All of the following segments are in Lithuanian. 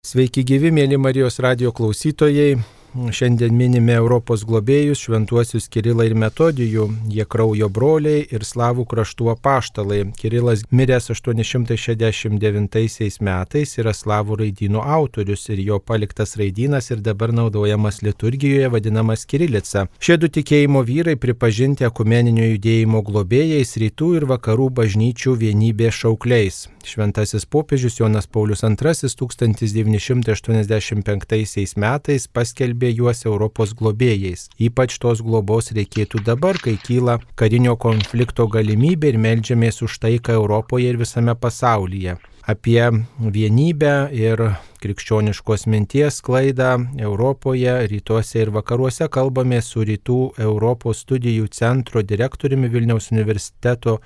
Sveiki gyvi, mėly Marijos radio klausytojai. Šiandien minime Europos globėjus, šventuosius Kirilą ir Metodijų, jie kraujo broliai ir slavų kraštų apaštalai. Kirilas miręs 869 metais yra slavų raidynų autorius ir jo paliktas raidynas ir dabar naudojamas liturgijoje vadinamas Kirilica. Šie du tikėjimo vyrai pripažinti ekumeninio judėjimo globėjais rytų ir vakarų bažnyčių vienybės šaukliais. Šventasis popiežius Jonas Paulius II 1985 metais paskelbė juos Europos globėjais. Ypač tos globos reikėtų dabar, kai kyla karinio konflikto galimybė ir melžiamės už taiką Europoje ir visame pasaulyje. Apie vienybę ir krikščioniškos minties sklaidą Europoje, rytuose ir vakaruose kalbame su Rytų Europos studijų centro direktoriumi Vilniaus universiteto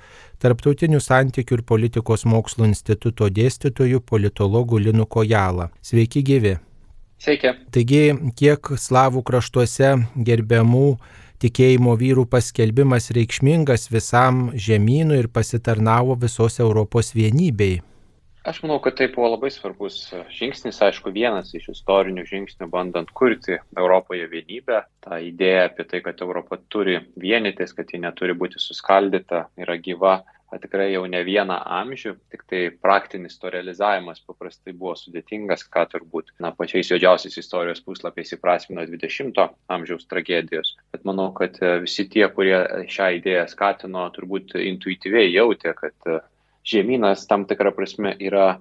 Tarptautinių santykių ir politikos mokslo instituto dėstytoju politologu Linu Kojala. Sveiki gyvi. Sveiki. Taigi, kiek slavų kraštuose gerbiamų tikėjimo vyrų paskelbimas reikšmingas visam žemynui ir pasitarnavo visos Europos vienybei? Aš manau, kad tai buvo labai svarbus žingsnis, aišku, vienas iš istorinių žingsnių bandant kurti Europoje vienybę. Ta idėja apie tai, kad Europa turi vienytis, kad ji neturi būti suskaldyta, yra gyva tikrai jau ne vieną amžių, tik tai praktinis to realizavimas paprastai buvo sudėtingas, ką turbūt na, pačiais juodžiausiais istorijos puslapiais įprasmino 20-ojo amžiaus tragedijos. Bet manau, kad e, visi tie, kurie šią idėją skatino, turbūt intuityviai jautė, kad e, žemynas tam tikrą prasme yra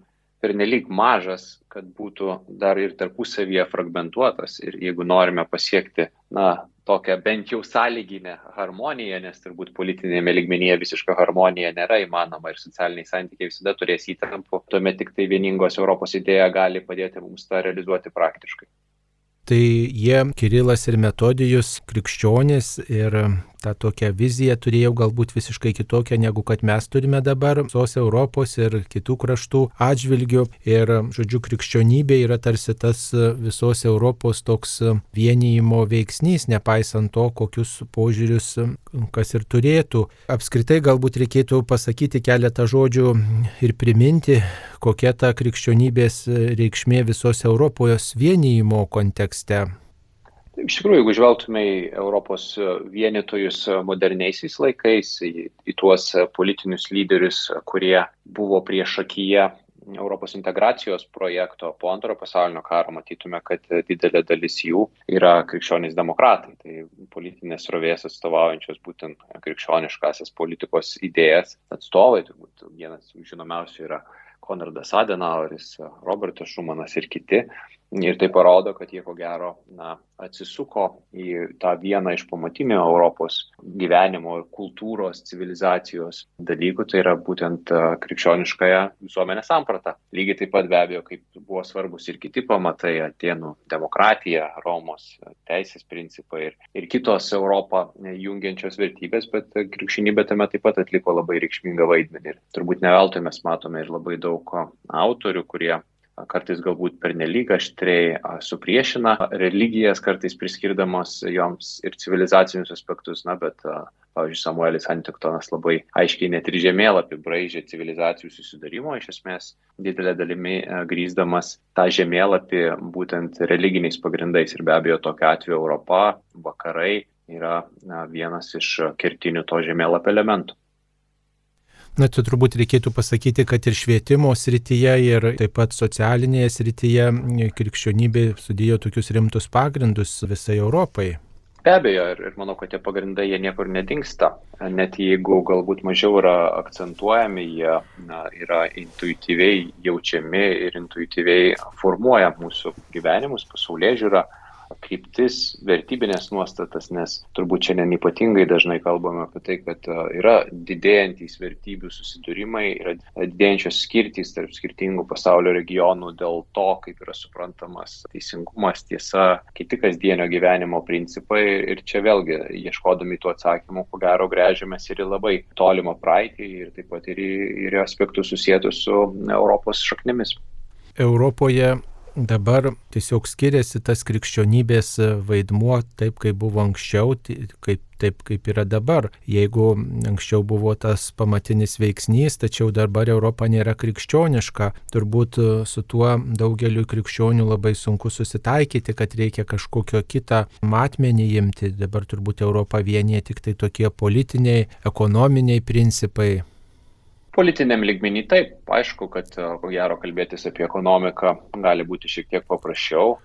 pernelyg mažas, kad būtų dar ir tarpusavyje fragmentuotas. Ir jeigu norime pasiekti, na, tokią bent jau sąlyginę harmoniją, nes turbūt politinėme ligmenyje visiška harmonija nėra įmanoma ir socialiniai santykiai visada turės įtampų, tuomet tik tai vieningos Europos idėja gali padėti mums tą realizuoti praktiškai. Tai jie, Kirilas ir Metodijus, krikščionys ir tą tokią viziją turėjau galbūt visiškai kitokią negu kad mes turime dabar, visos Europos ir kitų kraštų atžvilgių. Ir, žodžiu, krikščionybė yra tarsi tas visos Europos toks vienijimo veiksnys, nepaisant to, kokius požiūrius kas ir turėtų. Apskritai galbūt reikėtų pasakyti keletą žodžių ir priminti, kokia ta krikščionybės reikšmė visos Europos vienijimo kontekste. Iš tikrųjų, jeigu žvelgtume į Europos vienytojus moderniaisiais laikais, į, į tuos politinius lyderius, kurie buvo prieš akiją Europos integracijos projekto po antrojo pasaulinio karo, matytume, kad didelė dalis jų yra krikščionys demokratai. Tai politinės rovės atstovaujančios būtent krikščioniškasias politikos idėjas atstovai, turbūt vienas žinomiausių yra Konradas Adenaueris, Robertas Šumanas ir kiti. Ir tai parodo, kad jie ko gero na, atsisuko į tą vieną iš pamatinių Europos gyvenimo ir kultūros, civilizacijos dalykų, tai yra būtent krikščioniškąją visuomenę sampratą. Lygiai taip pat be abejo, kaip buvo svarbus ir kiti pamatai - Atenų demokratija, Romos teisės principai ir, ir kitos Europą jungiančios vertybės, bet krikščionybė tame taip pat atliko labai reikšmingą vaidmenį. Ir turbūt ne veltui mes matome ir labai daug autorių, kurie kartais galbūt pernelyg aštriai supriešina religijas, kartais priskirdamos joms ir civilizacinius aspektus, na, bet, pavyzdžiui, Samuelis Antiktonas labai aiškiai net ir žemėlapį braižė civilizacijų susidarimo, iš esmės didelė dalimi grįsdamas tą žemėlapį būtent religiniais pagrindais ir be abejo tokiu atveju Europa, vakarai yra na, vienas iš kertinių to žemėlapio elementų. Na, tai turbūt reikėtų pasakyti, kad ir švietimo srityje, ir taip pat socialinėje srityje krikščionybė sudėjo tokius rimtus pagrindus visai Europai. Be abejo, ir, ir manau, kad tie pagrindai jie niekur nedingsta. Net jeigu galbūt mažiau yra akcentuojami, jie na, yra intuityviai jaučiami ir intuityviai formuoja mūsų gyvenimus, pasaulyje žiūrą kryptis, vertybinės nuostatas, nes turbūt šiandien ypatingai dažnai kalbame apie tai, kad e, yra didėjantys vertybių susidūrimai, yra didėjančios skirtys tarp skirtingų pasaulio regionų dėl to, kaip yra suprantamas teisingumas, tiesa, kiti kasdienio gyvenimo principai ir čia vėlgi ieškodami tų atsakymų, ko gero grežiamės ir į labai tolimą praeitį ir taip pat ir į, ir į aspektus susijęs su Europos šaknimis. Europoje dabar tiesiog skiriasi tas krikščionybės vaidmuo taip, kaip buvo anksčiau, kaip, taip kaip yra dabar. Jeigu anksčiau buvo tas pamatinis veiksnys, tačiau dabar Europa nėra krikščioniška, turbūt su tuo daugeliu krikščionių labai sunku susitaikyti, kad reikia kažkokio kitą matmenį imti. Dabar turbūt Europą vienyje tik tai tokie politiniai, ekonominiai principai Politiniam lygmenį taip, aišku, kad e, ko gero kalbėtis apie ekonomiką gali būti šiek tiek paprasčiau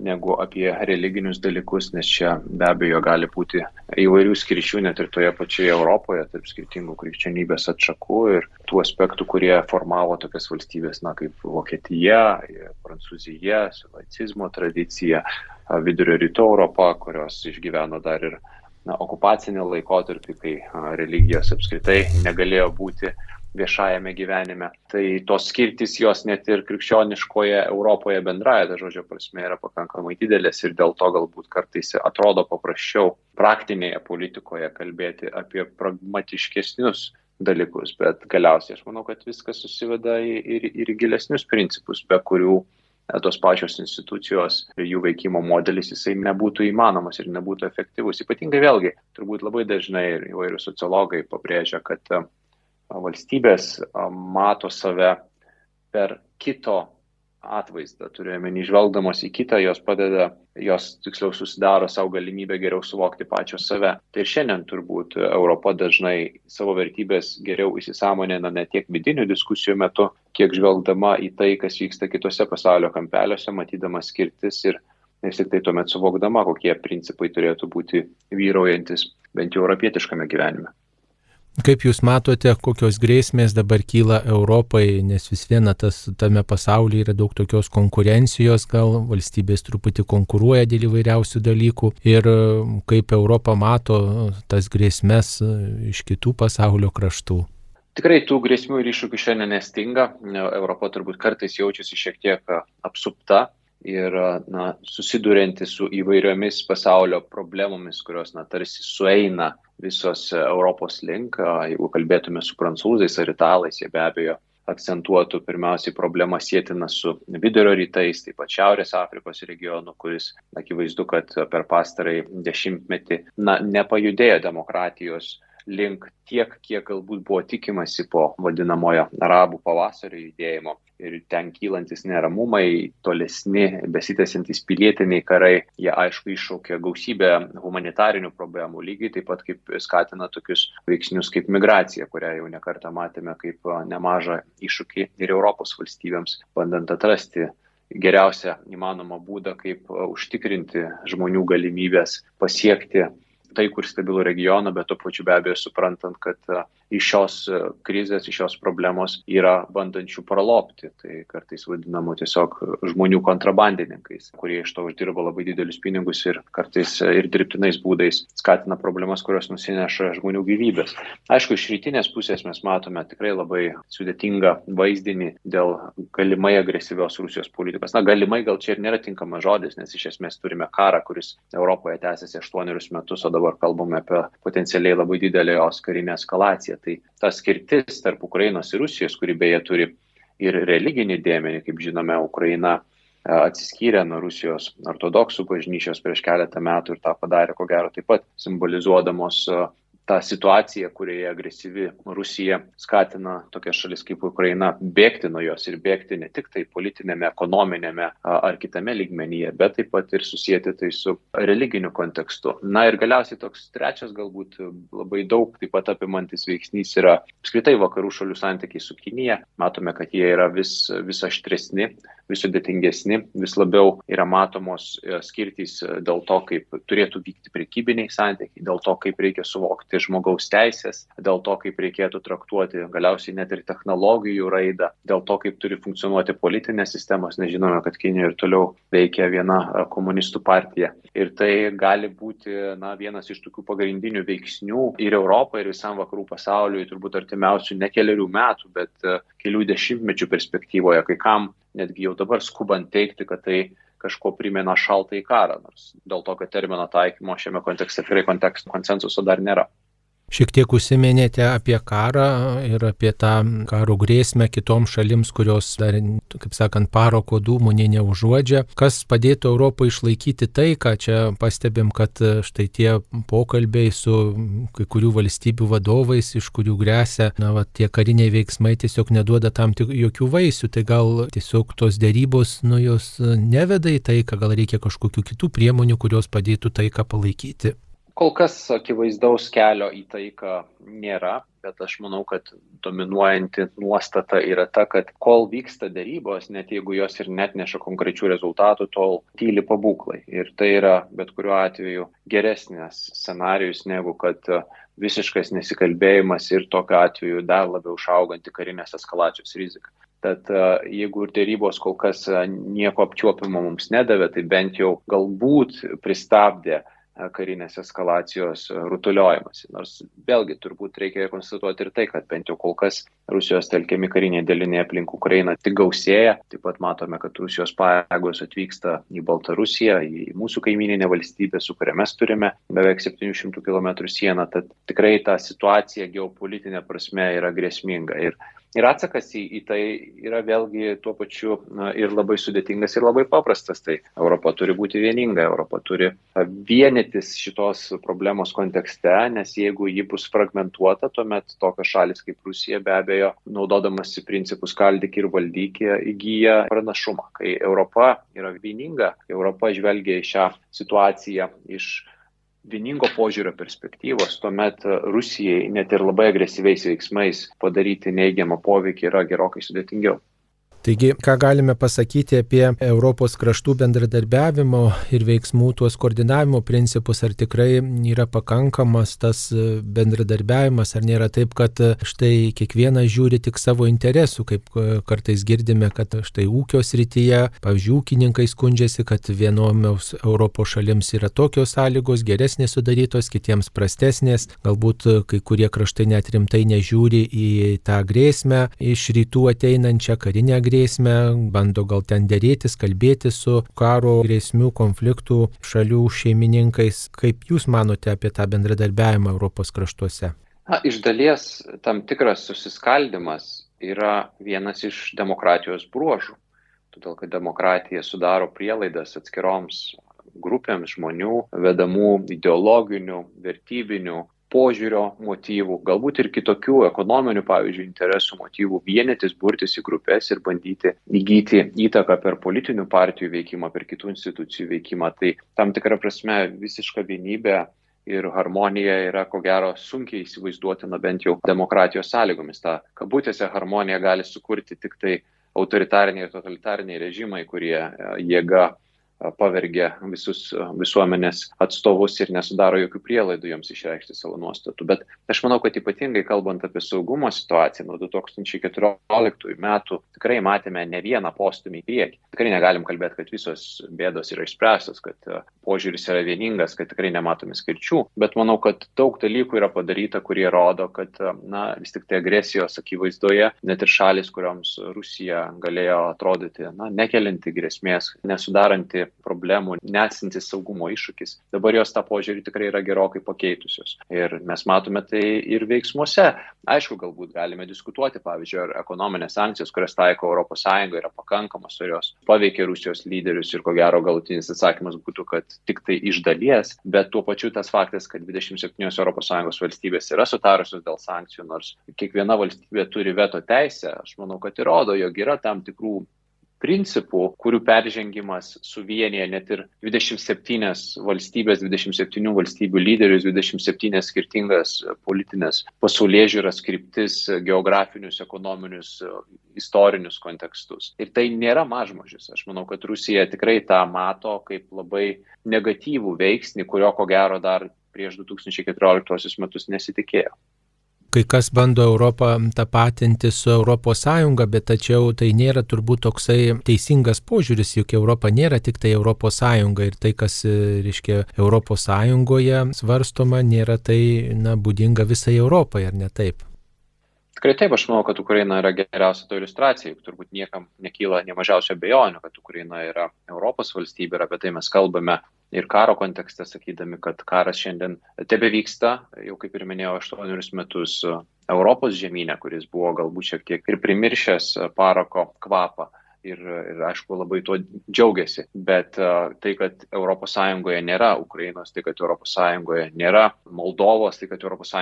negu apie religinius dalykus, nes čia be abejo gali būti įvairių skirčių net ir toje pačioje Europoje, tarp skirtingų krikščionybės atšakų ir tų aspektų, kurie formavo tokias valstybės, na, kaip Vokietija, Prancūzija, su laicizmo tradicija, vidurio rytų Europa, kurios išgyveno dar ir na, okupacinį laikotarpį, kai religijos apskritai negalėjo būti viešajame gyvenime. Tai tos skirtis jos net ir krikščioniškoje Europoje bendraja, ta žodžio prasme, yra pakankamai didelės ir dėl to galbūt kartais atrodo paprasčiau praktinėje politikoje kalbėti apie pragmatiškesnius dalykus, bet galiausiai aš manau, kad viskas susiveda ir, ir gilesnius principus, be kurių e, tos pačios institucijos jų veikimo modelis jisai nebūtų įmanomas ir nebūtų efektyvus. Ypatingai vėlgi, turbūt labai dažnai ir įvairių sociologai pabrėžia, kad valstybės mato save per kito atvaizdą, turėjome išvelgdamos į kitą, jos padeda, jos tiksliau susidaro savo galimybę geriau suvokti pačios save. Tai ir šiandien turbūt Europa dažnai savo vertybės geriau įsisamonina ne tiek vidinių diskusijų metu, kiek žvelgdama į tai, kas vyksta kitose pasaulio kampeliuose, matydama skirtis ir vis tik tai tuomet suvokdama, kokie principai turėtų būti vyraujantis bent jau europietiškame gyvenime. Kaip Jūs matote, kokios grėsmės dabar kyla Europai, nes vis viena tas, tame pasaulyje yra daug tokios konkurencijos, gal valstybės truputį konkuruoja dėl įvairiausių dalykų ir kaip Europa mato tas grėsmės iš kitų pasaulio kraštų. Tikrai tų grėsmių ir iššūkių šiandien nestinga. Europa turbūt kartais jaučiasi šiek tiek apsupta ir na, susidurianti su įvairiomis pasaulio problemomis, kurios na, tarsi sueina visos Europos link. Jeigu kalbėtume su prancūzais ar italais, jie be abejo akcentuotų pirmiausiai problemą sėtiną su vidurio rytais, taip pat Šiaurės Afrikos regionu, kuris akivaizdu, kad per pastarąjį dešimtmetį na, nepajudėjo demokratijos link tiek, kiek galbūt buvo tikimasi po vadinamojo arabų pavasario judėjimo. Ir ten kylantis neramumai, tolesni, besitęsiantys pilietiniai karai, jie aišku iššaukia gausybę humanitarinių problemų, lygiai taip pat kaip skatina tokius veiksnius kaip migracija, kurią jau nekartą matėme kaip nemažą iššūkį ir Europos valstybėms, bandant atrasti geriausią įmanomą būdą, kaip užtikrinti žmonių galimybės pasiekti taikų ir stabilų regioną, bet to pačiu be abejo suprantant, kad e, iš šios e, krizės, iš šios problemos yra bandančių pralopti. Tai kartais vadinamų tiesiog žmonių kontrabandininkais, kurie iš to uždirba labai didelius pinigus ir kartais e, ir dirbtinais būdais skatina problemas, kurios nusineša žmonių gyvybės. Aišku, iš rytinės pusės mes matome tikrai labai sudėtingą vaizdinį dėl galimai agresyvios Rusijos politikos. Na, galimai gal čia ir nėra tinkamas žodis, nes iš esmės turime karą, kuris Europoje tęsiasi aštuonerius metus, o dabar kalbame apie potencialiai labai didelę jos karinę eskalaciją. Tai ta skirtis tarp Ukrainos ir Rusijos, kuri beje turi ir religinį dėmenį, kaip žinome, Ukraina e, atsiskyrė nuo Rusijos ortodoksų bažnyčios prieš keletą metų ir tą padarė, ko gero, taip pat simbolizuodamos e, tą situaciją, kurioje agresyvi Rusija skatina tokias šalis kaip Ukraina bėgti nuo jos ir bėgti ne tik tai politinėme, ekonominėme ar kitame lygmenyje, bet taip pat ir susijęti tai su religiniu kontekstu. Na ir galiausiai toks trečias galbūt labai daug taip pat apimantis veiksnys yra apskritai vakarų šalių santykiai su Kinija. Matome, kad jie yra vis, vis aštresni, vis sudėtingesni, vis labiau yra matomos e, skirtys e, dėl to, kaip turėtų vykti prekybiniai santykiai, dėl to, kaip reikia suvokti žmogaus teisės, dėl to, kaip reikėtų traktuoti galiausiai net ir technologijų raidą, dėl to, kaip turi funkcionuoti politinės sistemos, nes žinome, kad Kinijoje ir toliau veikia viena komunistų partija. Ir tai gali būti na, vienas iš tokių pagrindinių veiksnių ir Europai, ir visam vakarų pasauliui, turbūt artimiausių ne keliarių metų, bet kelių dešimtmečių perspektyvoje, kai kam netgi jau dabar skubant teikti, kad tai kažko primena šaltąjį karą, nors dėl to, kad termino taikymo šiame kontekste tikrai konsensuso dar nėra. Šiek tiek užsiminėte apie karą ir apie tą karo grėsmę kitoms šalims, kurios dar, kaip sakant, paroko dūmų nei neužuodžia. Kas padėtų Europai išlaikyti taiką? Čia pastebim, kad štai tie pokalbiai su kai kurių valstybių vadovais, iš kurių grėsia, na, va, tie kariniai veiksmai tiesiog neduoda tam tik jokių vaisių. Tai gal tiesiog tos dėrybos, nu, jos neveda į taiką, gal reikia kažkokių kitų priemonių, kurios padėtų taiką palaikyti. Kol kas akivaizdaus kelio į taiką nėra, bet aš manau, kad dominuojanti nuostata yra ta, kad kol vyksta dėrybos, net jeigu jos ir net neša konkrečių rezultatų, tol tyli pabūklai. Ir tai yra bet kuriuo atveju geresnis scenarius negu kad visiškas nesikalbėjimas ir tokiu atveju dar labiau išauganti karinės eskalacijos rizika. Tad jeigu ir dėrybos kol kas nieko apčiuopimo mums nedavė, tai bent jau galbūt pristabdė karinės eskalacijos rutuliojimas. Nors vėlgi turbūt reikia konstatuoti ir tai, kad bent jau kol kas Rusijos telkiami kariniai daliniai aplink Ukrainą tik gausėja. Taip pat matome, kad Rusijos pajėgos atvyksta į Baltarusiją, į mūsų kaimininę valstybę, su kuria mes turime beveik 700 km sieną. Tad tikrai ta situacija geopolitinė prasme yra grėsminga. Ir Ir atsakas į, į tai yra vėlgi tuo pačiu na, ir labai sudėtingas, ir labai paprastas. Tai Europa turi būti vieninga, Europa turi vienytis šitos problemos kontekste, nes jeigu ji bus fragmentuota, tuomet tokios šalis kaip Rusija be abejo, naudodamasi principus kaldyk ir valdyk, įgyja pranašumą. Kai Europa yra vieninga, Europa žvelgia į šią situaciją iš vieningo požiūrio perspektyvos, tuomet Rusijai net ir labai agresyviais veiksmais padaryti neigiamą poveikį yra gerokai sudėtingiau. Taigi, ką galime pasakyti apie Europos kraštų bendradarbiavimo ir veiksmų tuos koordinavimo principus, ar tikrai yra pakankamas tas bendradarbiavimas, ar nėra taip, kad štai kiekvienas žiūri tik savo interesų, kaip kartais girdime, kad štai ūkio srityje, pavyzdžiui, ūkininkai skundžiasi, kad vienoms Europos šalims yra tokios sąlygos geresnės sudarytos, kitiems prastesnės, galbūt kai kurie kraštai net rimtai nežiūri į tą grėsmę iš rytų ateinančią karinę grėsmę grėsmę, bando gal ten dėrėtis, kalbėti su karo grėsmių konfliktų šalių šeimininkais. Kaip Jūs manote apie tą bendradarbiavimą Europos kraštuose? Na, iš dalies tam tikras susiskaldimas yra vienas iš demokratijos bruožų. Todėl, kad demokratija sudaro prielaidas atskiroms grupėms žmonių, vedamų ideologinių, vertybinių požiūrio motyvų, galbūt ir kitokių ekonominių, pavyzdžiui, interesų motyvų vienytis, burtis į grupės ir bandyti įgyti įtaką per politinių partijų veikimą, per kitų institucijų veikimą. Tai tam tikrą prasme visiška vienybė ir harmonija yra ko gero sunkiai įsivaizduotina bent jau demokratijos sąlygomis. Ta kabutėse harmonija gali sukurti tik tai autoritariniai ir totalitariniai režimai, kurie e, jėga pavergia visus visuomenės atstovus ir nesudaro jokių prielaidų joms išreikšti savo nuostatų. Bet aš manau, kad ypatingai kalbant apie saugumo situaciją nuo 2014 metų tikrai matėme ne vieną postumį į priekį. Tikrai negalim kalbėti, kad visos bėdos yra išspręstos, kad požiūris yra vieningas, kad tikrai nematome skirčių, bet manau, kad daug dalykų yra padaryta, kurie rodo, kad na, vis tik tai agresijos akivaizdoje net ir šalis, kurioms Rusija galėjo atrodyti na, nekelinti grėsmės, nesudaranti problemų, nesantis saugumo iššūkis. Dabar jos tą požiūrį tikrai yra gerokai pakeitusios. Ir mes matome tai ir veiksmuose. Aišku, galbūt galime diskutuoti, pavyzdžiui, ar ekonominės sankcijos, kurias taiko ES, yra pakankamos, ar jos paveikia Rusijos lyderius ir ko gero galutinis atsakymas būtų, kad tik tai iš dalies, bet tuo pačiu tas faktas, kad 27 ES valstybės yra sutarusios dėl sankcijų, nors kiekviena valstybė turi veto teisę, aš manau, kad įrodo, jog yra tam tikrų principų, kurių peržengimas suvienyje net ir 27 valstybės, 27 valstybių lyderius, 27 skirtingas politinės pasaulyje žiūras kryptis, geografinius, ekonominius, istorinius kontekstus. Ir tai nėra mažmožis. Aš manau, kad Rusija tikrai tą mato kaip labai negatyvų veiksnį, kurio ko gero dar prieš 2014 metus nesitikėjo kai kas bando Europą tapatinti su Sąjunga, bet tačiau tai nėra turbūt toksai teisingas požiūris, juk Europa nėra tik tai Sąjunga ir tai, kas, reiškia, Europos Sąjungoje svarstoma, nėra tai, na, būdinga visai Europai, ar ne taip? Tikrai taip, aš manau, kad Ukraina yra geriausia to iliustracija, juk turbūt niekam nekyla ne mažiausio bejonių, kad Ukraina yra Europos valstybė ir apie tai mes kalbame ir karo kontekste, sakydami, kad karas šiandien tebe vyksta, jau kaip ir minėjau, aštuonerius metus Europos žemynė, kuris buvo galbūt šiek tiek ir primiršęs parako kvapą ir, ir aišku, labai tuo džiaugiasi. Bet uh, tai, kad ES nėra Ukrainos, tai, kad ES nėra Moldovos, tai, kad ES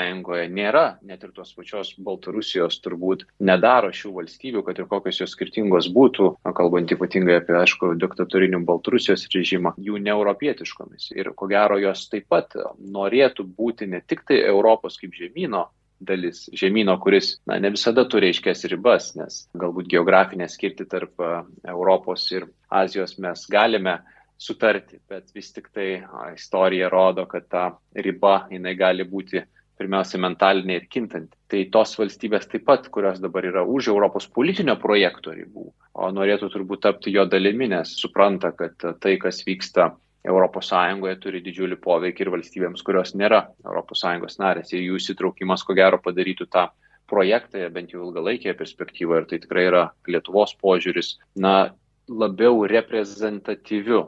nėra net ir tos pačios Baltarusijos, turbūt nedaro šių valstybių, kad ir kokios jos skirtingos būtų, kalbant ypatingai apie, aišku, diktatorinių Baltarusijos režimą, jų neeuropietiškomis. Ir ko gero jos taip pat norėtų būti ne tik tai Europos kaip žemynų dalis žemynų, kuris na, ne visada turi aiškės ribas, nes galbūt geografinę skirti tarp Europos ir Azijos mes galime sutarti, bet vis tik tai istorija rodo, kad ta riba jinai gali būti pirmiausia mentalinė ir kintanti. Tai tos valstybės taip pat, kurios dabar yra už Europos politinio projekto ribų, o norėtų turbūt tapti jo dalimi, nes supranta, kad tai, kas vyksta ES turi didžiulį poveikį ir valstybėms, kurios nėra ES narės. Ir jų įsitraukimas, ko gero, padarytų tą projektą, bent jau ilgalaikėje perspektyvoje, ir tai tikrai yra Lietuvos požiūris, na, labiau reprezentatyviu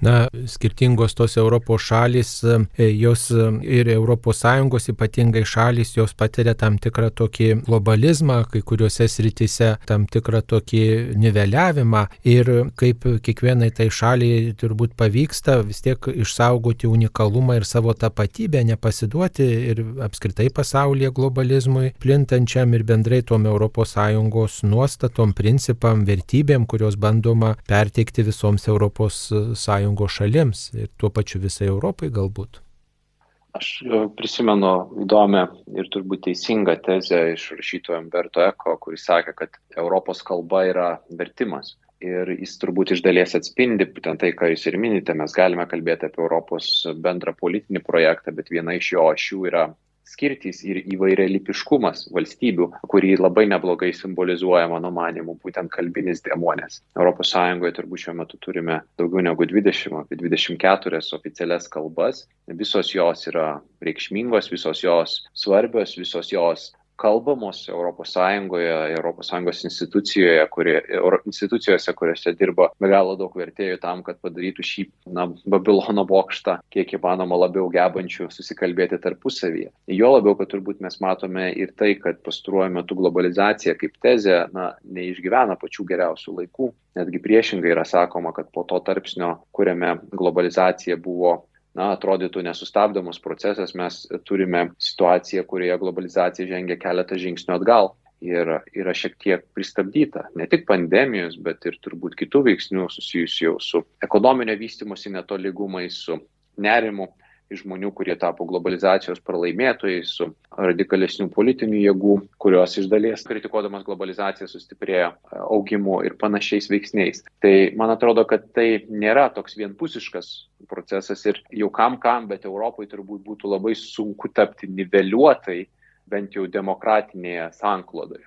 Na, skirtingos tos Europos šalis, e, jos e, ir ES ypatingai šalis, jos patiria tam tikrą tokį globalizmą, kai kuriuose srityse tam tikrą tokį niveliavimą. Ir kaip kiekvienai tai šaliai turbūt pavyksta vis tiek išsaugoti unikalumą ir savo tapatybę, nepasiduoti ir apskritai pasaulyje globalizmui plintančiam ir bendrai tom ES nuostatom, principam, vertybėm, kurios bandoma perteikti visoms ES šalims ir tuo pačiu visai Europai galbūt. Aš e, prisimenu įdomią ir turbūt teisingą tezę iš rašytojo Umberto Eko, kuris sakė, kad Europos kalba yra vertimas. Ir jis turbūt iš dalies atspindi būtent tai, ką jūs ir minite. Mes galime kalbėti apie Europos bendrą politinį projektą, bet viena iš jo ašių yra skirtys ir įvairialypiškumas valstybių, kurį labai neblogai simbolizuoja, mano manimu, būtent kalbinis demonės. ES turbūt šiuo metu turime daugiau negu 20, apie 24 oficialias kalbas. Visos jos yra reikšmingos, visos jos svarbios, visos jos kalbamos ES, ES institucijoje, kurie, institucijose, kuriuose dirba be galo daug vertėjų tam, kad padarytų šį na, Babilono bokštą kiek įmanoma labiau gebančių susikalbėti tarpusavyje. Jo labiau, kad turbūt mes matome ir tai, kad pastaruoju metu globalizacija kaip tezė na, neišgyvena pačių geriausių laikų. Netgi priešingai yra sakoma, kad po to tarpsnio, kuriame globalizacija buvo na, atrodytų nesustabdomas procesas, mes turime situaciją, kurioje globalizacija žengia keletą žingsnių atgal ir yra šiek tiek pristabdyta. Ne tik pandemijos, bet ir turbūt kitų veiksnių susijusių su ekonominio vystimosi netolygumais, su nerimu žmonių, kurie tapo globalizacijos pralaimėtojais, su radikalesnių politinių jėgų, kurios iš dalies kritikuodamas globalizaciją sustiprėjo e, augimu ir panašiais veiksniais. Tai man atrodo, kad tai nėra toks vienpusiškas procesas ir jau kam kam, bet Europai turbūt būtų labai sunku tapti niveliuotai, bent jau demokratinėje sanklodoje.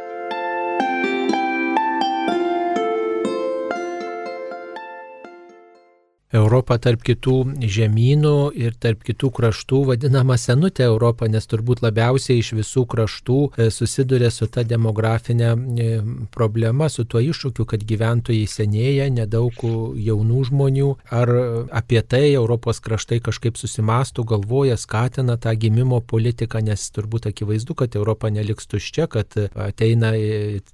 Europą tarp kitų žemynų ir tarp kitų kraštų vadinama senutė Europą, nes turbūt labiausiai iš visų kraštų e, susiduria su ta demografinė e, problema, su tuo iššūkiu, kad gyventojai senėja, nedaug jaunų žmonių. Ar apie tai Europos kraštai kažkaip susimastų, galvoja, skatina tą gimimo politiką, nes turbūt akivaizdu, kad Europa neliks tuščia, kad ateina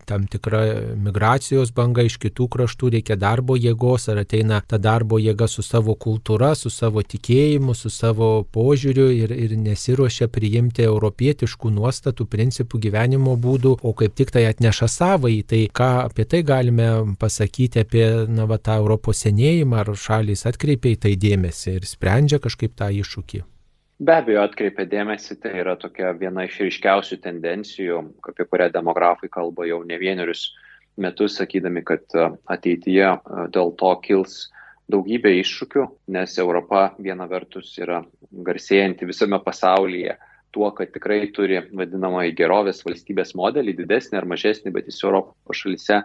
tam tikra migracijos banga iš kitų kraštų, reikia darbo jėgos, ar ateina ta darbo jėga su savo kultūra, su savo tikėjimu, su savo požiūriu ir, ir nesiuošia priimti europietiškų nuostatų, principų, gyvenimo būdų, o kaip tik tai atneša savai. Tai ką apie tai galime pasakyti apie na, va, tą Europos senėjimą, ar šalis atkreipia į tai dėmesį ir sprendžia kažkaip tą iššūkį. Be abejo, atkreipia dėmesį, tai yra tokia viena iš ryškiausių tendencijų, apie kurią demografai kalba jau ne vienerius metus, sakydami, kad ateityje dėl to kils daugybę iššūkių, nes Europa viena vertus yra garsėjanti visame pasaulyje tuo, kad tikrai turi vadinamąjį gerovės valstybės modelį, didesnį ar mažesnį, bet jis Europos šalise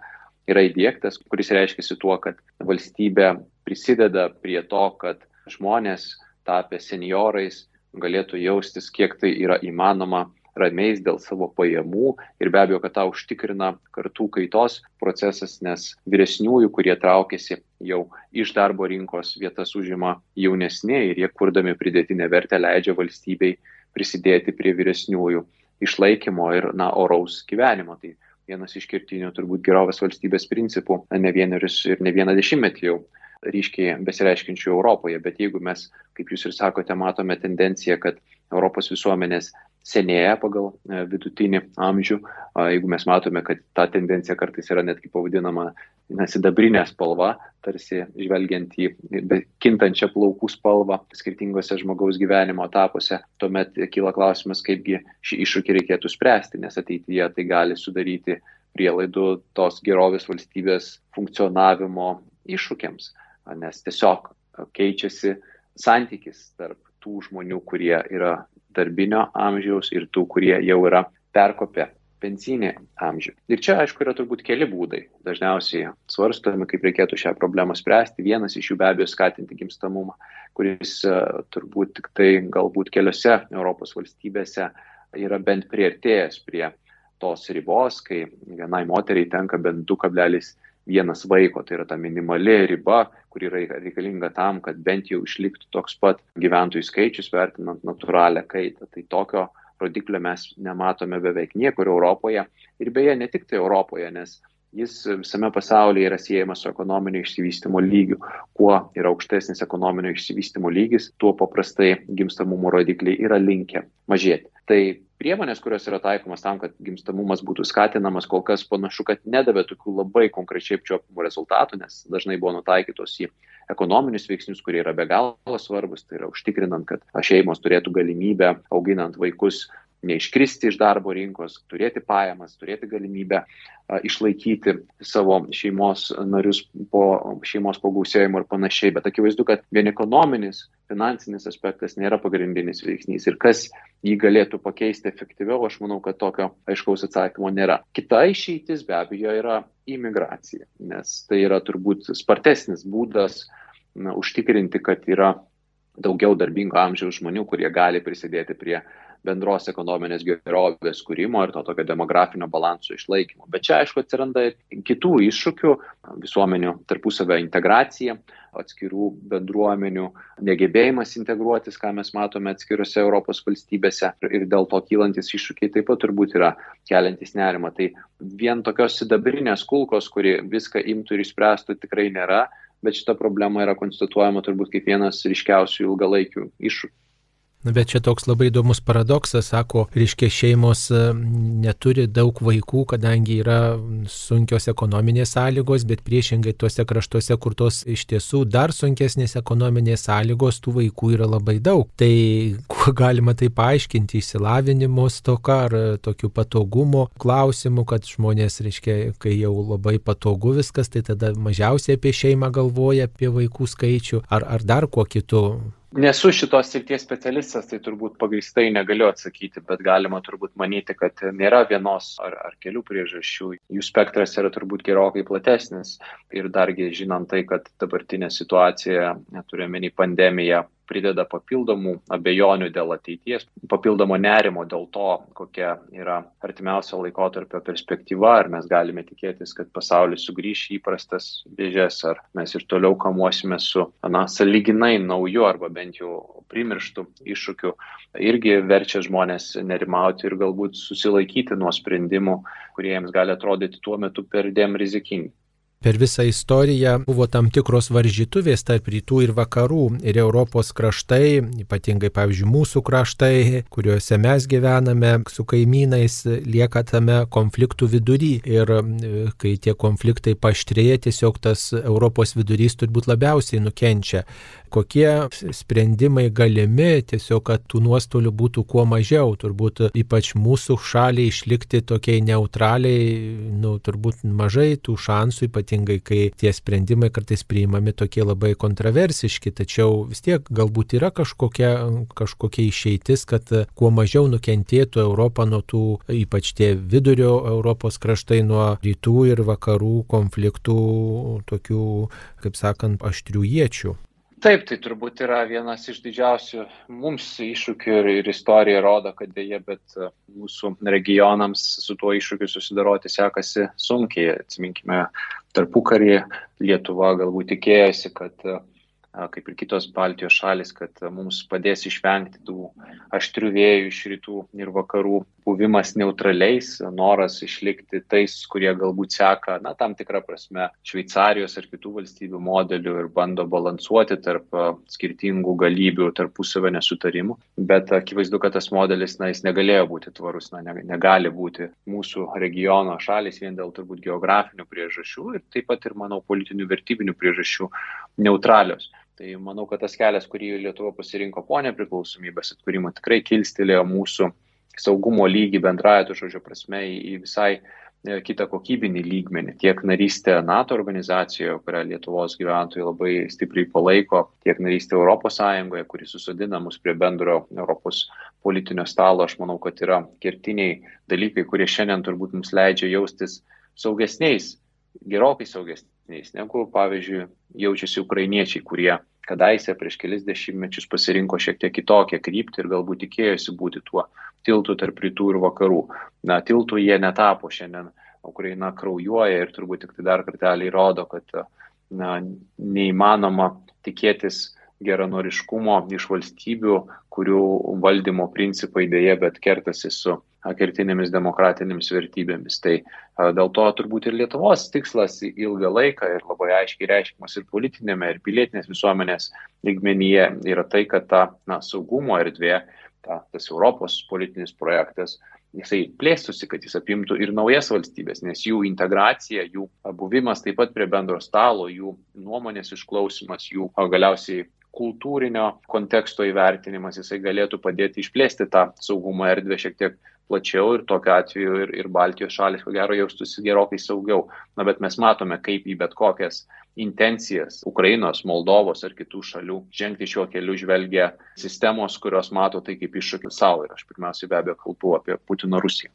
yra įdėktas, kuris reiškia tuo, kad valstybė prisideda prie to, kad žmonės tapę seniorais galėtų jaustis, kiek tai yra įmanoma ramiais dėl savo pajamų ir be abejo, kad tą užtikrina kartų kaitos procesas, nes vyresniųjų, kurie traukiasi jau iš darbo rinkos vietas užima jaunesni ir jie kurdami pridėtinę vertę leidžia valstybei prisidėti prie vyresniųjų išlaikymo ir, na, oraus gyvenimo. Tai vienas iš kertinių turbūt gerovės valstybės principų ne vienerius ir ne vieną dešimtmetį jau ryškiai besireiškinčių Europoje, bet jeigu mes, kaip jūs ir sakote, matome tendenciją, kad Europos visuomenės senėja pagal e, vidutinį amžių, jeigu mes matome, kad ta tendencija kartais yra netgi pavadinama na, sidabrinė spalva, tarsi žvelgiant į kintančią plaukų spalvą skirtingose žmogaus gyvenimo etapuose, tuomet kyla klausimas, kaipgi šį iššūkį reikėtų spręsti, nes ateityje tai gali sudaryti prielaidų tos gerovės valstybės funkcionavimo iššūkiams. Nes tiesiog keičiasi santykis tarp tų žmonių, kurie yra darbinio amžiaus ir tų, kurie jau yra perkopę pensinį amžių. Ir čia, aišku, yra turbūt keli būdai. Dažniausiai svarstomi, kaip reikėtų šią problemą spręsti. Vienas iš jų be abejo skatinti gimstamumą, kuris turbūt tik tai galbūt keliose Europos valstybėse yra bent prieartėjęs prie tos ribos, kai vienai moteriai tenka bent 2,1 vienas vaiko, tai yra ta minimali riba, kuri yra reikalinga tam, kad bent jau išliktų toks pat gyventojų skaičius vertinant natūralią kaitą. Tai tokio rodiklio mes nematome beveik niekur Europoje ir beje ne tik tai Europoje, nes jis visame pasaulyje yra siejamas su ekonominio išsivystimo lygiu. Kuo yra aukštesnis ekonominio išsivystimo lygis, tuo paprastai gimstamumo rodikliai yra linkę mažėti. Tai priemonės, kurios yra taikomas tam, kad gimstamumas būtų skatinamas, kol kas panašu, kad nedavė tokių labai konkrečiai apčiopimų rezultatų, nes dažnai buvo nutaikytos į ekonominius veiksnius, kurie yra be galo svarbus, tai yra užtikrinant, kad šeimos turėtų galimybę auginant vaikus neiškristi iš darbo rinkos, turėti pajamas, turėti galimybę išlaikyti savo šeimos narius po šeimos pagausėjimo ir panašiai. Bet akivaizdu, kad vien ekonominis, finansinis aspektas nėra pagrindinis veiksnys. Ir kas jį galėtų pakeisti efektyviau, aš manau, kad tokio aiškaus atsakymo nėra. Kita išeitis be abejo yra imigracija, nes tai yra turbūt spartesnis būdas na, užtikrinti, kad yra daugiau darbingo amžiaus žmonių, kurie gali prisidėti prie bendros ekonominės gerovės kūrimo ir to tokio demografinio balanso išlaikymo. Bet čia, aišku, atsiranda kitų iššūkių - visuomenių tarpusavio integracija, atskirų bendruomenių negebėjimas integruotis, ką mes matome atskiriuose Europos valstybėse ir dėl to kylantis iššūkiai taip pat turbūt yra keliantis nerima. Tai vien tokios sidabrinės kulkos, kuri viską imtų ir išspręstų, tikrai nėra, bet šita problema yra konstatuojama turbūt kaip vienas ryškiausių ilgalaikių iššūkių. Na, bet čia toks labai įdomus paradoksas, sako, reiškia šeimos e, neturi daug vaikų, kadangi yra sunkios ekonominės sąlygos, bet priešingai tuose kraštuose, kur tos iš tiesų dar sunkesnės ekonominės sąlygos, tų vaikų yra labai daug. Tai kuo galima tai paaiškinti, įsilavinimo stoka ar tokių patogumo klausimų, kad žmonės, reiškia, kai jau labai patogu viskas, tai tada mažiausiai apie šeimą galvoja, apie vaikų skaičių ar, ar dar kuo kitu. Nesu šitos srities specialistas, tai turbūt pagristai negaliu atsakyti, bet galima turbūt manyti, kad nėra vienos ar, ar kelių priežasčių. Jų spektras yra turbūt gerokai platesnis ir dargi žinant tai, kad dabartinė situacija, turime į pandemiją, prideda papildomų abejonių dėl ateities, papildomo nerimo dėl to, kokia yra artimiausio laikotarpio perspektyva, ar mes galime tikėtis, kad pasaulis sugrįš į įprastas dėžės, ar mes ir toliau kamuosime su, na, saliginai nauju arba bent jau primirštų iššūkių, irgi verčia žmonės nerimauti ir galbūt susilaikyti nuo sprendimų, kurie jiems gali atrodyti tuo metu per dėm rizikingi per visą istoriją buvo tam tikros varžytuvės tarp rytų ir vakarų ir Europos kraštai, ypatingai, pavyzdžiui, mūsų kraštai, kuriuose mes gyvename su kaimynais, lieka tame konfliktų vidury. Ir e, kai tie konfliktai paštrėja, tiesiog tas Europos vidurys turbūt labiausiai nukenčia. Kokie sprendimai galimi, tiesiog, kad tų nuostolių būtų kuo mažiau, turbūt ypač mūsų šaliai išlikti tokiai neutraliai, nu, turbūt mažai tų šansų, ypatingai kai tie sprendimai kartais priimami tokie labai kontroversiški, tačiau vis tiek galbūt yra kažkokia, kažkokia išeitis, kad kuo mažiau nukentėtų Europą nuo tų, ypač tie vidurio Europos kraštai, nuo rytų ir vakarų konfliktų, tokių, kaip sakant, aštrių iečių. Taip, tai turbūt yra vienas iš didžiausių mums iššūkių ir, ir istorija rodo, kad dėje, bet e, mūsų regionams su tuo iššūkiu susidaroti sekasi sunkiai. Atsiminkime, tarpu karį Lietuva galbūt tikėjosi, kad e, kaip ir kitos Baltijos šalis, kad mums padės išvengti tų aštrių vėjų iš rytų ir vakarų, buvimas neutraliais, noras išlikti tais, kurie galbūt seka, na, tam tikrą prasme, Šveicarijos ar kitų valstybių modelių ir bando balansuoti tarp skirtingų galybių, tarpusavio nesutarimų. Bet akivaizdu, kad tas modelis, na, jis negalėjo būti tvarus, na, negali būti mūsų regiono šalis vien dėl turbūt geografinių priežasčių ir taip pat ir, manau, politinių vertybinių priežasčių neutralios. Tai manau, kad tas kelias, kurį Lietuva pasirinko po nepriklausomybės atkūrimo, tikrai kilstelėjo mūsų saugumo lygį bendraja to žodžio prasme į, visai e, kitą kokybinį lygmenį. Tiek narystė NATO organizacijoje, kurią Lietuvos gyventojai labai stipriai palaiko, tiek narystė Sąjungoje, kuri susadina mus prie bendro Europos politinio stalo, aš manau, kad yra kertiniai dalykai, kurie šiandien turbūt mums leidžia jaustis saugesniais, gerokai saugesniais, negu, pavyzdžiui, jaučiasi ukrainiečiai, kurie kadaise prieš kelis dešimtmečius pasirinko šiek tiek kitokią kryptį ir galbūt tikėjosi būti tuo tiltu tarp rytų ir vakarų. Na, tiltų jie netapo šiandien. Ukraina kraujuoja ir turbūt tik tai dar kartelį įrodo, kad na, neįmanoma tikėtis geranoriškumo iš valstybių, kurių valdymo principai dėje, bet kertasi su kertinėmis demokratinėmis vertybėmis. Tai dėl to turbūt ir Lietuvos tikslas ilgą laiką ir labai aiškiai reiškimas ir politinėme, ir pilietinės visuomenės lygmenyje yra tai, kad ta na, saugumo erdvė, ta, tas Europos politinis projektas, jisai plėstųsi, kad jis apimtų ir naujas valstybės, nes jų integracija, jų buvimas taip pat prie bendro stalo, jų nuomonės išklausimas, jų galiausiai kultūrinio konteksto įvertinimas, jisai galėtų padėti išplėsti tą saugumo erdvę šiek tiek plačiau ir tokiu atveju ir, ir Baltijos šalis, ko gero, jaustųsi gerokai saugiau. Na, bet mes matome, kaip į bet kokias intencijas Ukrainos, Moldovos ar kitų šalių žengti šiuo keliu žvelgia sistemos, kurios mato tai kaip iššūkį savo. Ir aš pirmiausiai be abejo kalbu apie Putino Rusiją.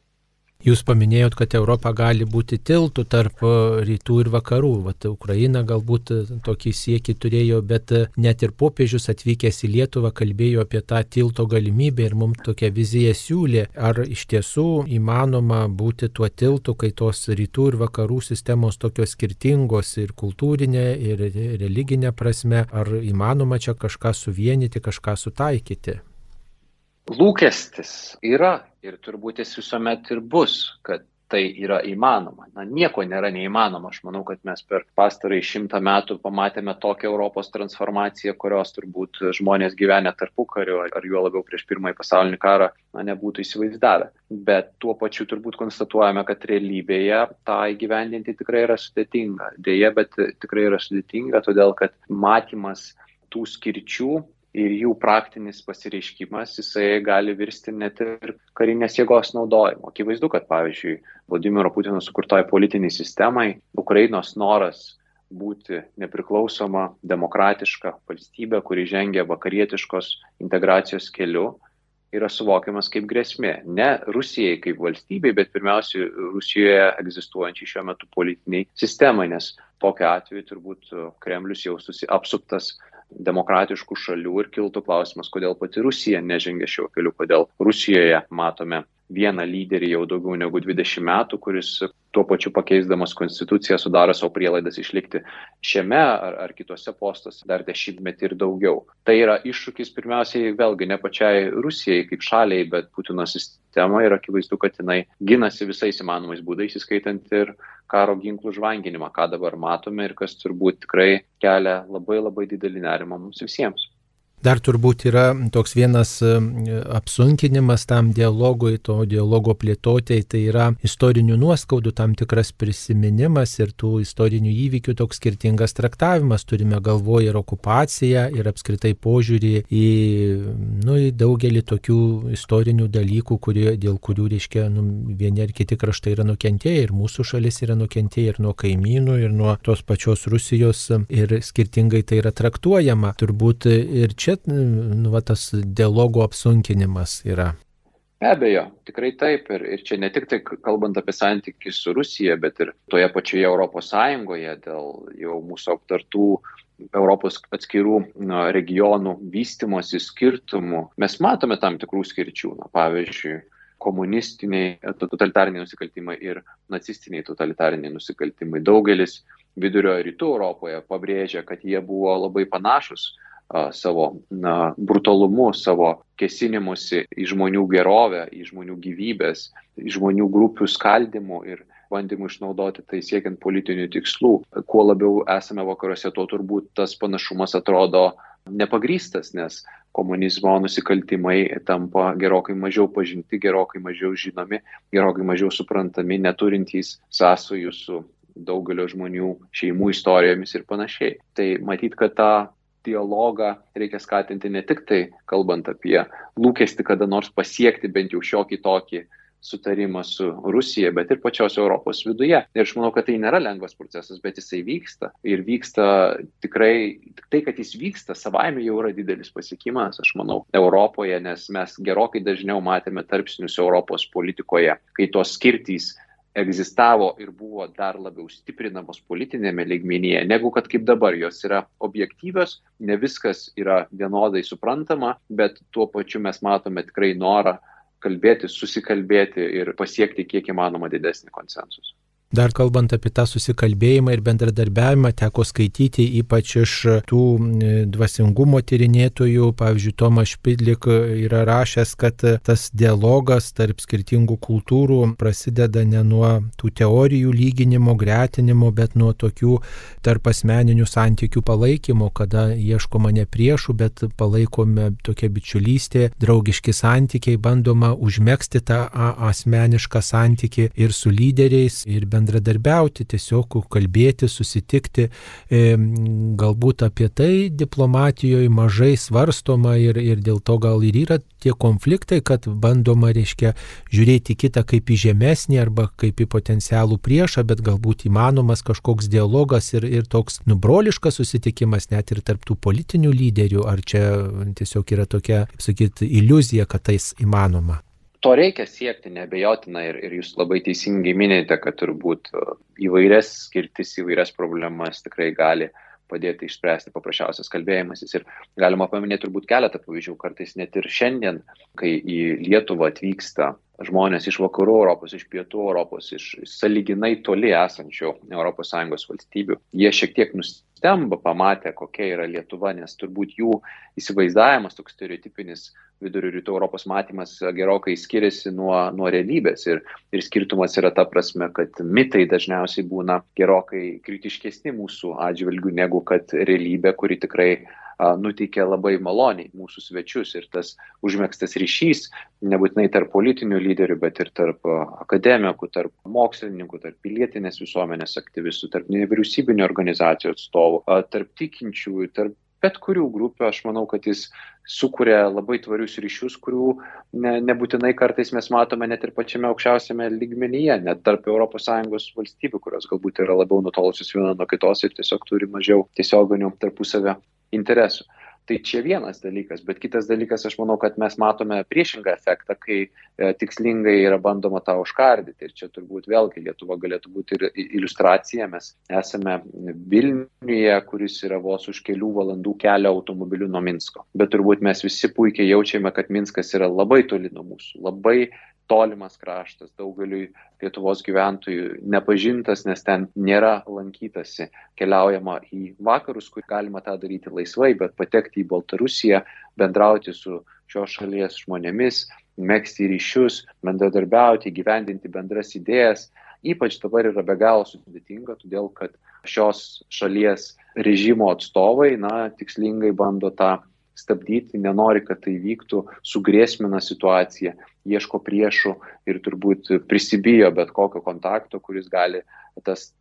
Jūs paminėjot, kad Europa gali būti tiltų tarp e, rytų ir vakarų. Vat Ukraina galbūt e, tokį siekį turėjo, bet e, net ir popiežius atvykęs į Lietuvą kalbėjo apie tą tilto galimybę ir mums tokią viziją siūlė. Ar iš tiesų įmanoma būti tuo tiltu, kai tos rytų ir vakarų sistemos tokios skirtingos ir kultūrinė, ir religinė prasme, ar įmanoma čia kažką suvienyti, kažką sutaikyti? Lūkestis yra ir turbūt jis visuomet ir bus, kad tai yra įmanoma. Na, nieko nėra neįmanoma. Aš manau, kad mes per pastarąjį šimtą metų pamatėme tokią Europos transformaciją, kurios turbūt žmonės gyvenę tarpu kariu ar juo labiau prieš pirmąjį pasaulinį karą na, nebūtų įsivaizdavę. Bet tuo pačiu turbūt konstatuojame, kad realybėje tą įgyvendinti tikrai yra sudėtinga. Deja, bet tikrai yra sudėtinga, todėl kad matymas tų skirčių ir jų praktinis pasireiškimas, jisai gali virsti net ir karinės jėgos naudojimu. Akivaizdu, kad pavyzdžiui, Vladimiro Putino sukurtoj politiniai sistemai Ukrainos noras būti nepriklausoma, demokratiška valstybė, kuri žengia vakarietiškos integracijos keliu, yra suvokiamas kaip grėsmė. Ne Rusijai kaip valstybei, bet pirmiausia Rusijoje egzistuojančiai šiuo metu politiniai sistemai, nes tokiu atveju turbūt Kremlius jaustųsi apsuptas demokratiškų šalių ir kiltų klausimas, kodėl pati Rusija nežengia šiuo keliu, kodėl Rusijoje matome vieną lyderį jau daugiau negu 20 metų, kuris tuo pačiu pakeisdamas konstituciją sudaro savo prielaidas išlikti šiame ar, ar kitose postuose dar dešimtmetį ir daugiau. Tai yra iššūkis pirmiausiai vėlgi ne pačiai Rusijai kaip šaliai, bet Putino sistemai ir akivaizdu, kad jinai ginasi visais įmanomais būdais, įskaitant ir karo ginklų žvanginimą, ką dabar matome ir kas turbūt tikrai kelia labai labai didelį nerimą mums visiems. Dar turbūt yra toks vienas e, apsunkinimas tam dialogui, to dialogo plėtotėjai, tai yra istorinių nuoskaudų tam tikras prisiminimas ir tų istorinių įvykių toks skirtingas traktavimas. Turime galvoje ir okupaciją, ir apskritai požiūrį į, nu, į daugelį tokių istorinių dalykų, kurie, dėl kurių, reiškia, nu, vieni ar kiti kraštai yra nukentėję, ir mūsų šalis yra nukentėję, ir nuo kaimynų, ir nuo tos pačios Rusijos, ir skirtingai tai yra traktuojama. Turbūt ir čia čia nu, va, tas dialogo apsunkinimas yra. Be abejo, tikrai taip. Ir, ir čia ne tik tai kalbant apie santykių su Rusija, bet ir toje pačioje Europos Sąjungoje dėl jau mūsų aptartų Europos atskirų regionų vystimosi skirtumų, mes matome tam tikrų skirčių. Na, pavyzdžiui, komunistiniai totalitariniai nusikaltimai ir nacistiniai totalitariniai nusikaltimai. Daugelis vidurio rytų Europoje pabrėžia, kad jie buvo labai panašus savo na, brutalumu, savo kesinimusi į žmonių gerovę, į žmonių gyvybės, į žmonių grupių skaldimu ir bandymu išnaudoti tai siekiant politinių tikslų. Kuo labiau esame vakaruose, tuo turbūt tas panašumas atrodo nepagrystas, nes komunizmo nusikaltimai tampa gerokai mažiau pažinti, gerokai mažiau žinomi, gerokai mažiau suprantami, neturintys sąsojų su daugelio žmonių šeimų istorijomis ir panašiai. Tai matyt, kad tą dialogą reikia skatinti ne tik tai kalbant apie lūkesti kada nors pasiekti bent jau šiokį tokį sutarimą su Rusija, bet ir pačios Europos viduje. Ir aš manau, kad tai nėra lengvas procesas, bet jisai vyksta. Ir vyksta tikrai, tai, kad jis vyksta, savaime jau yra didelis pasiekimas, aš manau, Europoje, nes mes gerokai dažniau matėme tarpsnius Europos politikoje, kai tos skirtys egzistavo ir buvo dar labiau stiprinamos politinėme lygmenyje, negu kad kaip dabar jos yra objektyvios, ne viskas yra vienodai suprantama, bet tuo pačiu mes matome tikrai norą kalbėti, susikalbėti ir pasiekti kiek įmanoma didesnį konsensusą. Dar kalbant apie tą susikalbėjimą ir bendradarbiavimą, teko skaityti ypač iš tų dvasingumo tyrinėtojų, pavyzdžiui, Tomas Špidlik yra rašęs, kad tas dialogas tarp skirtingų kultūrų prasideda ne nuo tų teorijų lyginimo, gretinimo, bet nuo tokių tarp asmeninių santykių palaikymo, kada ieškoma ne priešų, bet palaikome tokia bičiulystė, draugiški santykiai, bandoma užmėgsti tą asmenišką santykį ir su lyderiais, ir bendradarbiavimą bendradarbiauti, tiesiog kalbėti, susitikti. Galbūt apie tai diplomatijoje mažai svarstoma ir, ir dėl to gal ir yra tie konfliktai, kad bandoma, reiškia, žiūrėti kitą kaip į žemesnį arba kaip į potencialų priešą, bet galbūt įmanomas kažkoks dialogas ir, ir toks nubroliškas susitikimas net ir tarptų politinių lyderių, ar čia tiesiog yra tokia, kaip sakyti, iliuzija, kad tais įmanoma to reikia siekti nebejotina ir, ir jūs labai teisingai minėjote, kad turbūt e, įvairias skirtis, įvairias problemas tikrai gali padėti išspręsti paprasčiausias kalbėjimasis. Ir galima paminėti turbūt keletą pavyzdžių, kartais net ir šiandien, kai į Lietuvą atvyksta žmonės iš vakarų Europos, iš pietų Europos, iš saliginai toli esančių ES valstybių, jie šiek tiek nustemba pamatę, kokia yra Lietuva, nes turbūt jų įsivaizdavimas, toks stereotipinis vidurio rytų Europos matymas gerokai skiriasi nuo, nuo realybės. Ir, ir skirtumas yra ta prasme, kad mitai dažniausiai būna gerokai kritiškesni mūsų atžvilgių negu kad realybė, kuri tikrai nuteikia labai maloniai mūsų svečius ir tas užmėgstas ryšys, nebūtinai tarp politinių lyderių, bet ir tarp akademikų, tarp mokslininkų, tarp pilietinės visuomenės aktyvistų, tarp nevyriausybinio organizacijų atstovų, tarp tikinčiųjų, tarp bet kurių grupių, aš manau, kad jis sukuria labai tvarius ryšius, kurių ne, nebūtinai kartais mes matome net ir pačiame aukščiausiame lygmenyje, net tarp ES valstybių, kurios galbūt yra labiau nutolusios viena nuo kitos ir tiesiog turi mažiau tiesioginių tarpusavio interesų. Tai čia vienas dalykas, bet kitas dalykas, aš manau, kad mes matome priešingą efektą, kai e, tikslingai yra bandoma tą užkardyti. Ir čia turbūt vėlgi Lietuva galėtų būti ir iliustracija. Mes esame Vilniuje, kuris yra vos už kelių valandų kelio automobiliu nuo Minsko. Bet turbūt mes visi puikiai jaučiame, kad Minskas yra labai toli nuo mūsų, labai tolimas kraštas daugeliui Lietuvos gyventojų, nepažintas, nes ten nėra lankytasi, keliaujama į vakarus, kur galima tą daryti laisvai, bet patekti į Baltarusiją, bendrauti su šios šalies žmonėmis, mėgsti ryšius, bendradarbiauti, gyvendinti bendras idėjas, ypač dabar yra be galo sudėtinga, todėl kad šios šalies režimo atstovai, na, tikslingai bando tą stabdyti, nenori, kad tai vyktų, sugrėsmina situaciją, ieško priešų ir turbūt prisibijo bet kokio kontakto, kuris gali tas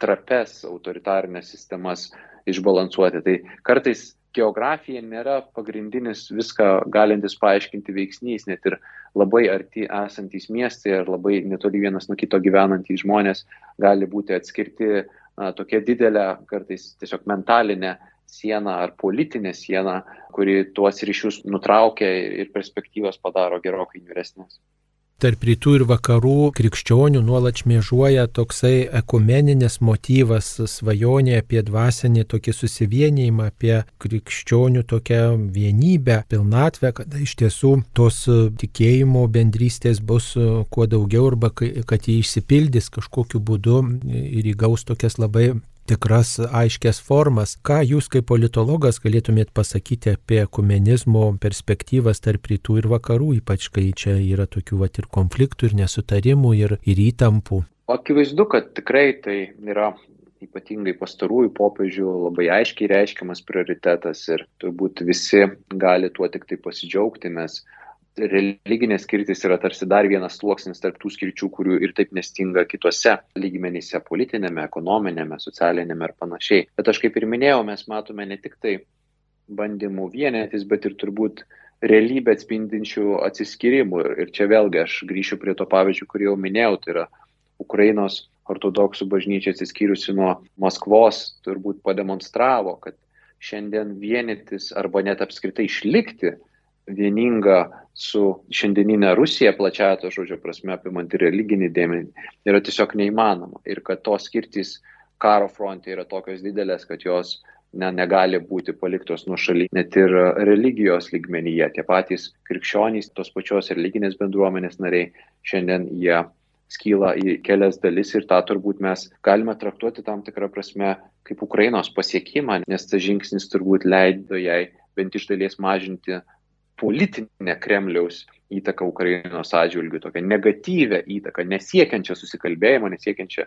trapes autoritarinės sistemas išbalansuoti. Tai kartais geografija nėra pagrindinis viską galintis paaiškinti veiksnys, net ir labai arti esantys miestai ar labai netoli vienas nuo kito gyvenantys žmonės gali būti atskirti na, tokia didelė, kartais tiesiog mentalinė sieną ar politinę sieną, kuri tuos ryšius nutraukia ir perspektyvas padaro gerokai niuresnės. tarp rytų ir vakarų krikščionių nuolat šmėžuoja toksai ekumeninis motyvas, svajonė apie dvasinį tokį susivienijimą, apie krikščionių tokią vienybę, pilnatvę, kad iš tiesų tos tikėjimo bendrystės bus kuo daugiau arba kad jį išsipildys kažkokiu būdu ir įgaus tokias labai tikras aiškias formas. Ką jūs kaip politologas galėtumėt pasakyti apie kumenizmo perspektyvas tarp rytų ir vakarų, ypač kai čia yra tokių vat, ir konfliktų, ir nesutarimų, ir, ir įtampų? Akivaizdu, kad tikrai tai yra ypatingai pastarųjų popiežių labai aiškiai reiškiamas prioritetas ir turbūt visi gali tuo tik tai pasidžiaugti, nes religinės skirtis yra tarsi dar vienas sluoksnis tarp tų skirčių, kurių ir taip nestinga kitose lygmenyse - politinėme, ekonominėme, socialinėme ir panašiai. Bet aš kaip ir minėjau, mes matome ne tik tai bandymų vienytis, bet ir turbūt realybę atspindinčių atsiskyrimų. Ir čia vėlgi aš grįšiu prie to pavyzdžio, kurį jau minėjau, tai yra Ukrainos ortodoksų bažnyčia atsiskyrusi nuo Maskvos turbūt pademonstravo, kad šiandien vienytis arba net apskritai išlikti vieninga su šiandieninė Rusija, plačiaja to žodžio prasme, apimanti religinį dėmenį, yra tiesiog neįmanoma. Ir kad tos skirtys karo fronte yra tokios didelės, kad jos ne, negali būti paliktos nuo šaly, net ir religijos lygmenyje. Tie patys krikščionys, tos pačios religinės bendruomenės nariai, šiandien jie skyla į kelias dalis ir tą turbūt mes galime traktuoti tam tikrą prasme kaip Ukrainos pasiekimą, nes tas žingsnis turbūt leido jai bent iš dalies mažinti politinę Kremliaus įtaką Ukrainos atžvilgių, tokią negatyvę įtaką, nesiekiančią susikalbėjimo, nesiekiančią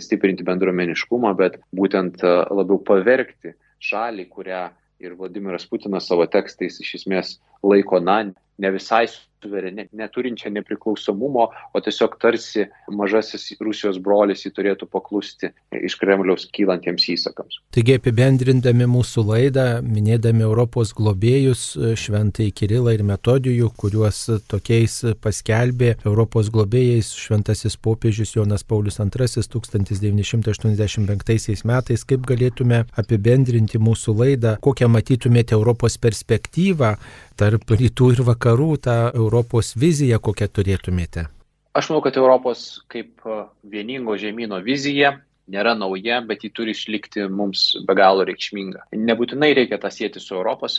stiprinti bendruomeniškumą, bet būtent e, labiau pavergti šalį, kurią ir Vladimiras Putinas savo tekstais iš esmės laiko, na, ne visai suverenė, neturinčia nepriklausomumo, o tiesiog tarsi mažasis Rusijos brolis jį turėtų paklusti iš Kremliaus kylantiems įsakams. Taigi apibendrindami mūsų laidą, minėdami Europos globėjus Šventai Kirilą ir Metodijų, kuriuos tokiais paskelbė Europos globėjais Šventasis popiežius Jonas Paulius II 1985 metais, kaip galėtume apibendrinti mūsų laidą, kokią matytumėte Europos perspektyvą tarp rytų ir vakarų, tą Europos viziją, kokią turėtumėte? Aš manau, kad Europos kaip e, vieningo žemynų vizija nėra nauja, bet ji turi išlikti mums be galo reikšminga. Nebūtinai reikia tą sėti su ES,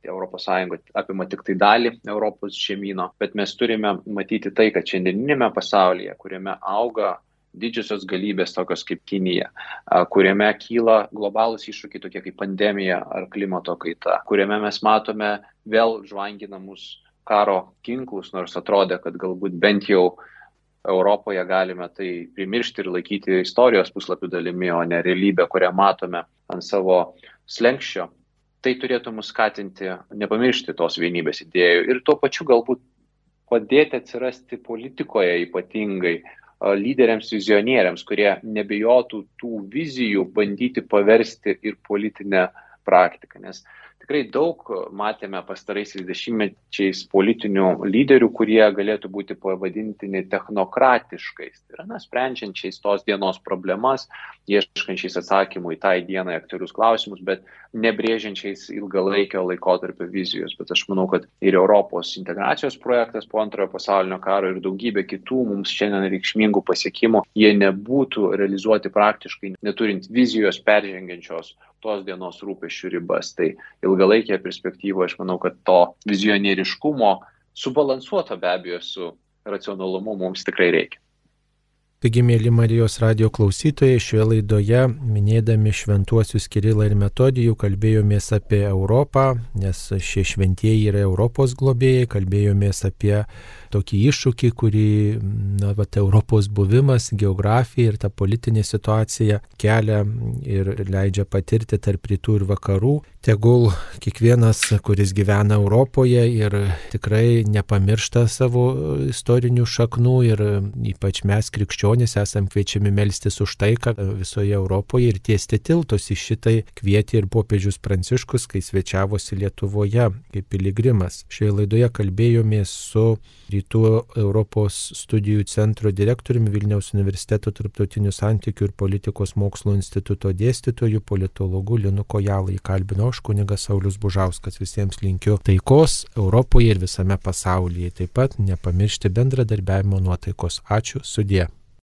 ES apima tik tai dalį Europos žemynų, bet mes turime matyti tai, kad šiandieninėme pasaulyje, kuriame auga didžiosios galybės tokios kaip Kinija, kuriame kyla globalūs iššūkiai tokie kaip pandemija ar klimato kaita, kuriame mes matome vėl žvanginamus karo ginklus, nors atrodė, kad galbūt bent jau Europoje galime tai primiršti ir laikyti istorijos puslapių dalimi, o ne realybę, kurią matome ant savo slengščio. Tai turėtų mus skatinti nepamiršti tos vienybės idėjų ir tuo pačiu galbūt padėti atsirasti politikoje ypatingai lyderiams, vizionieriams, kurie nebijotų tų vizijų bandyti paversti ir politinę praktiką. Nes tikrai daug matėme pastaraisiais dešimtmečiais politinių lyderių, kurie galėtų būti pavadintini technokratiškais. Tai yra, na, sprendžiančiais tos dienos problemas, ieškančiais atsakymų į tai dienai aktualius klausimus, bet nebrėžiančiais ilgalaikio laikotarpio vizijos. Bet aš manau, kad ir Europos integracijos projektas po antrojo pasaulinio karo ir daugybė kitų mums šiandien reikšmingų pasiekimų, jie nebūtų realizuoti praktiškai, neturint vizijos peržengiančios tos dienos rūpešių ribas. Tai ilgalaikėje perspektyvoje aš manau, kad to vizionieriškumo subalansuoto be abejo su racionalumu mums tikrai reikia. Taigi, mėly Marijos radio klausytojai, šioje laidoje, minėdami šventuosius Kirilą ir Metodijų, kalbėjomės apie Europą, nes šie šventieji yra Europos globėjai, kalbėjomės apie tokį iššūkį, kurį na, vat, Europos buvimas, geografija ir ta politinė situacija kelia ir leidžia patirti tarp rytų ir vakarų. Tegul kiekvienas, kuris gyvena Europoje ir tikrai nepamiršta savo istorinių šaknų ir ypač mes krikščionys esam kviečiami melstis už taiką visoje Europoje ir tiesti tiltus į šitai kvietė ir popiežius Pranciškus, kai svečiavosi Lietuvoje kaip piligrimas. Šioje laidoje kalbėjomės su Rytų Europos studijų centro direktoriumi Vilniaus universiteto tarptautinių santykių ir politikos mokslo instituto dėstytoju politologu Linu Kojalai. Kalbino aš kunigas Saulis Bužauskas visiems linkiu taikos Europoje ir visame pasaulyje. Taip pat nepamiršti bendradarbiavimo nuotaikos. Ačiū, sudė.